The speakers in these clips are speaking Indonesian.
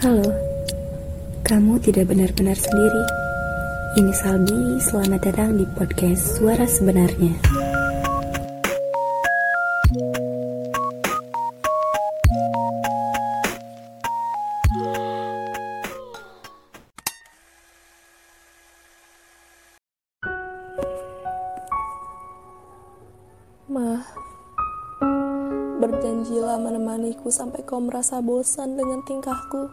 Halo, kamu tidak benar-benar sendiri. Ini Salbi, selamat datang di podcast Suara Sebenarnya. Ma, berjanjilah menemaniku sampai kau merasa bosan dengan tingkahku.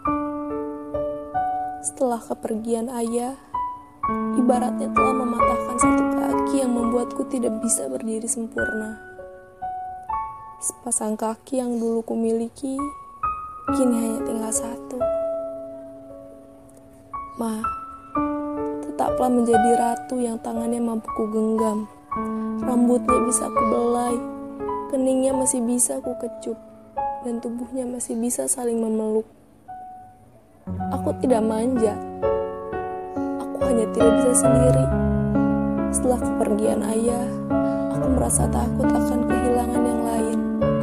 Setelah kepergian ayah, ibaratnya telah mematahkan satu kaki yang membuatku tidak bisa berdiri sempurna. Sepasang kaki yang dulu kumiliki, kini hanya tinggal satu. Ma, tetaplah menjadi ratu yang tangannya mampu ku genggam Rambutnya bisa aku belai, keningnya masih bisa aku kecup, dan tubuhnya masih bisa saling memeluk. Aku tidak manja, aku hanya tidak bisa sendiri. Setelah kepergian ayah, aku merasa takut akan kehilangan yang lain.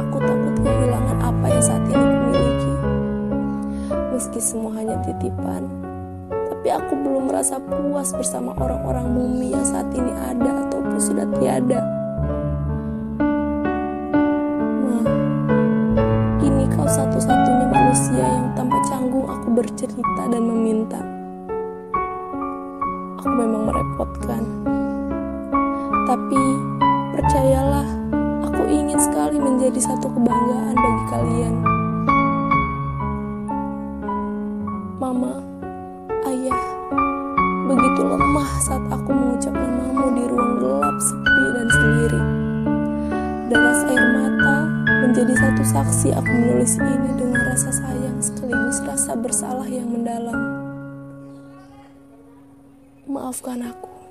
Aku takut kehilangan apa yang saat ini kumiliki. Meski semua hanya titipan, tapi aku belum merasa puas bersama orang-orang mumi yang saat ini ada ataupun sudah tiada. Kini kau satu-satunya manusia yang tanpa canggung aku bercerita dan meminta. Aku memang merepotkan. Tapi percayalah, aku ingin sekali menjadi satu kebanggaan bagi kalian. Mama, ayah, begitu lemah saat menjadi satu saksi aku menulis ini dengan rasa sayang sekaligus rasa bersalah yang mendalam. Maafkan aku.